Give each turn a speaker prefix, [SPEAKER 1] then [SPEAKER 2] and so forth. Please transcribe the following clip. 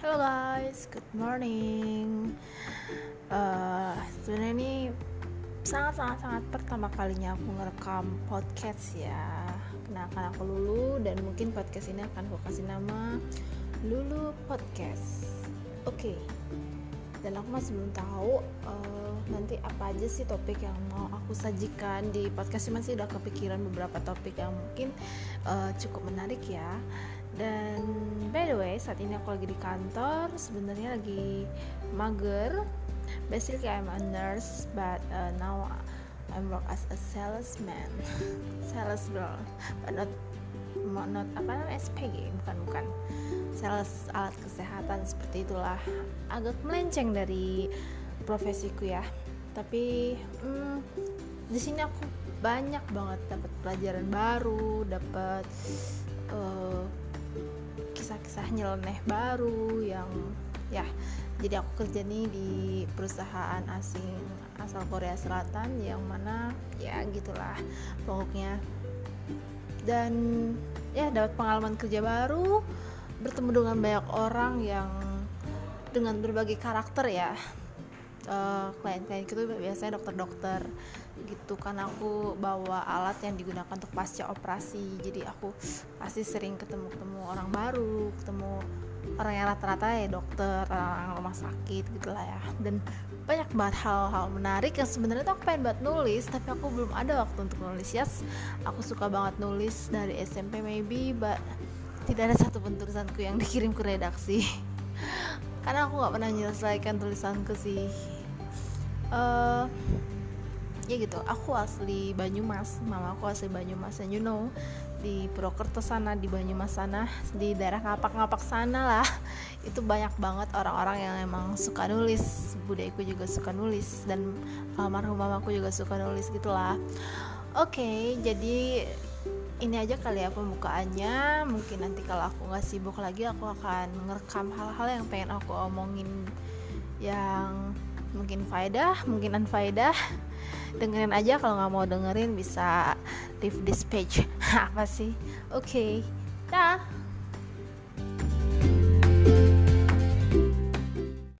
[SPEAKER 1] guys, good morning. Uh, Sebenarnya ini sangat sangat sangat pertama kalinya aku ngerekam podcast ya. Kenalkan aku Lulu dan mungkin podcast ini akan aku kasih nama Lulu Podcast. Oke. Okay. Dan aku masih belum tahu uh, nanti apa aja sih topik yang mau aku sajikan di podcast ini masih udah kepikiran beberapa topik yang mungkin uh, cukup menarik ya dan by saat ini aku lagi di kantor sebenarnya lagi mager. Basically I'm a nurse but uh, now I'm work as a salesman. Sales girl but not not apa namanya SPG bukan bukan. Sales alat kesehatan seperti itulah. Agak melenceng dari profesiku ya. Tapi hmm, di sini aku banyak banget dapat pelajaran baru dapat uh, kisah-kisah nyeleneh baru yang ya jadi aku kerja nih di perusahaan asing asal Korea Selatan yang mana ya gitulah pokoknya. Dan ya dapat pengalaman kerja baru bertemu dengan banyak orang yang dengan berbagai karakter ya uh, klien-klien itu biasanya dokter-dokter gitu kan aku bawa alat yang digunakan untuk pasca operasi. Jadi aku pasti sering ketemu-ketemu orang baru ketemu orang yang rata-rata ya dokter orang rumah sakit gitulah ya. Dan banyak banget hal-hal menarik yang sebenarnya tuh aku pengen buat nulis tapi aku belum ada waktu untuk nulis. Yes aku suka banget nulis dari SMP maybe but tidak ada satu tulisanku yang dikirim ke redaksi karena aku nggak pernah menyelesaikan tulisanku sih. Uh, ya gitu. Aku asli Banyumas. Mama aku asli Banyumas. And you know di Purwokerto sana di Banyumas sana di daerah ngapak-ngapak sana lah. Itu banyak banget orang-orang yang emang suka nulis. Budayaku juga suka nulis. Dan almarhum mamaku juga suka nulis gitulah oke okay, jadi ini aja kali ya pembukaannya. Mungkin nanti kalau aku nggak sibuk lagi aku akan ngerekam hal-hal yang pengen aku omongin yang mungkin faedah mungkin unfaedah. Dengerin aja kalau nggak mau dengerin bisa leave this page. Apa sih? Oke okay. dah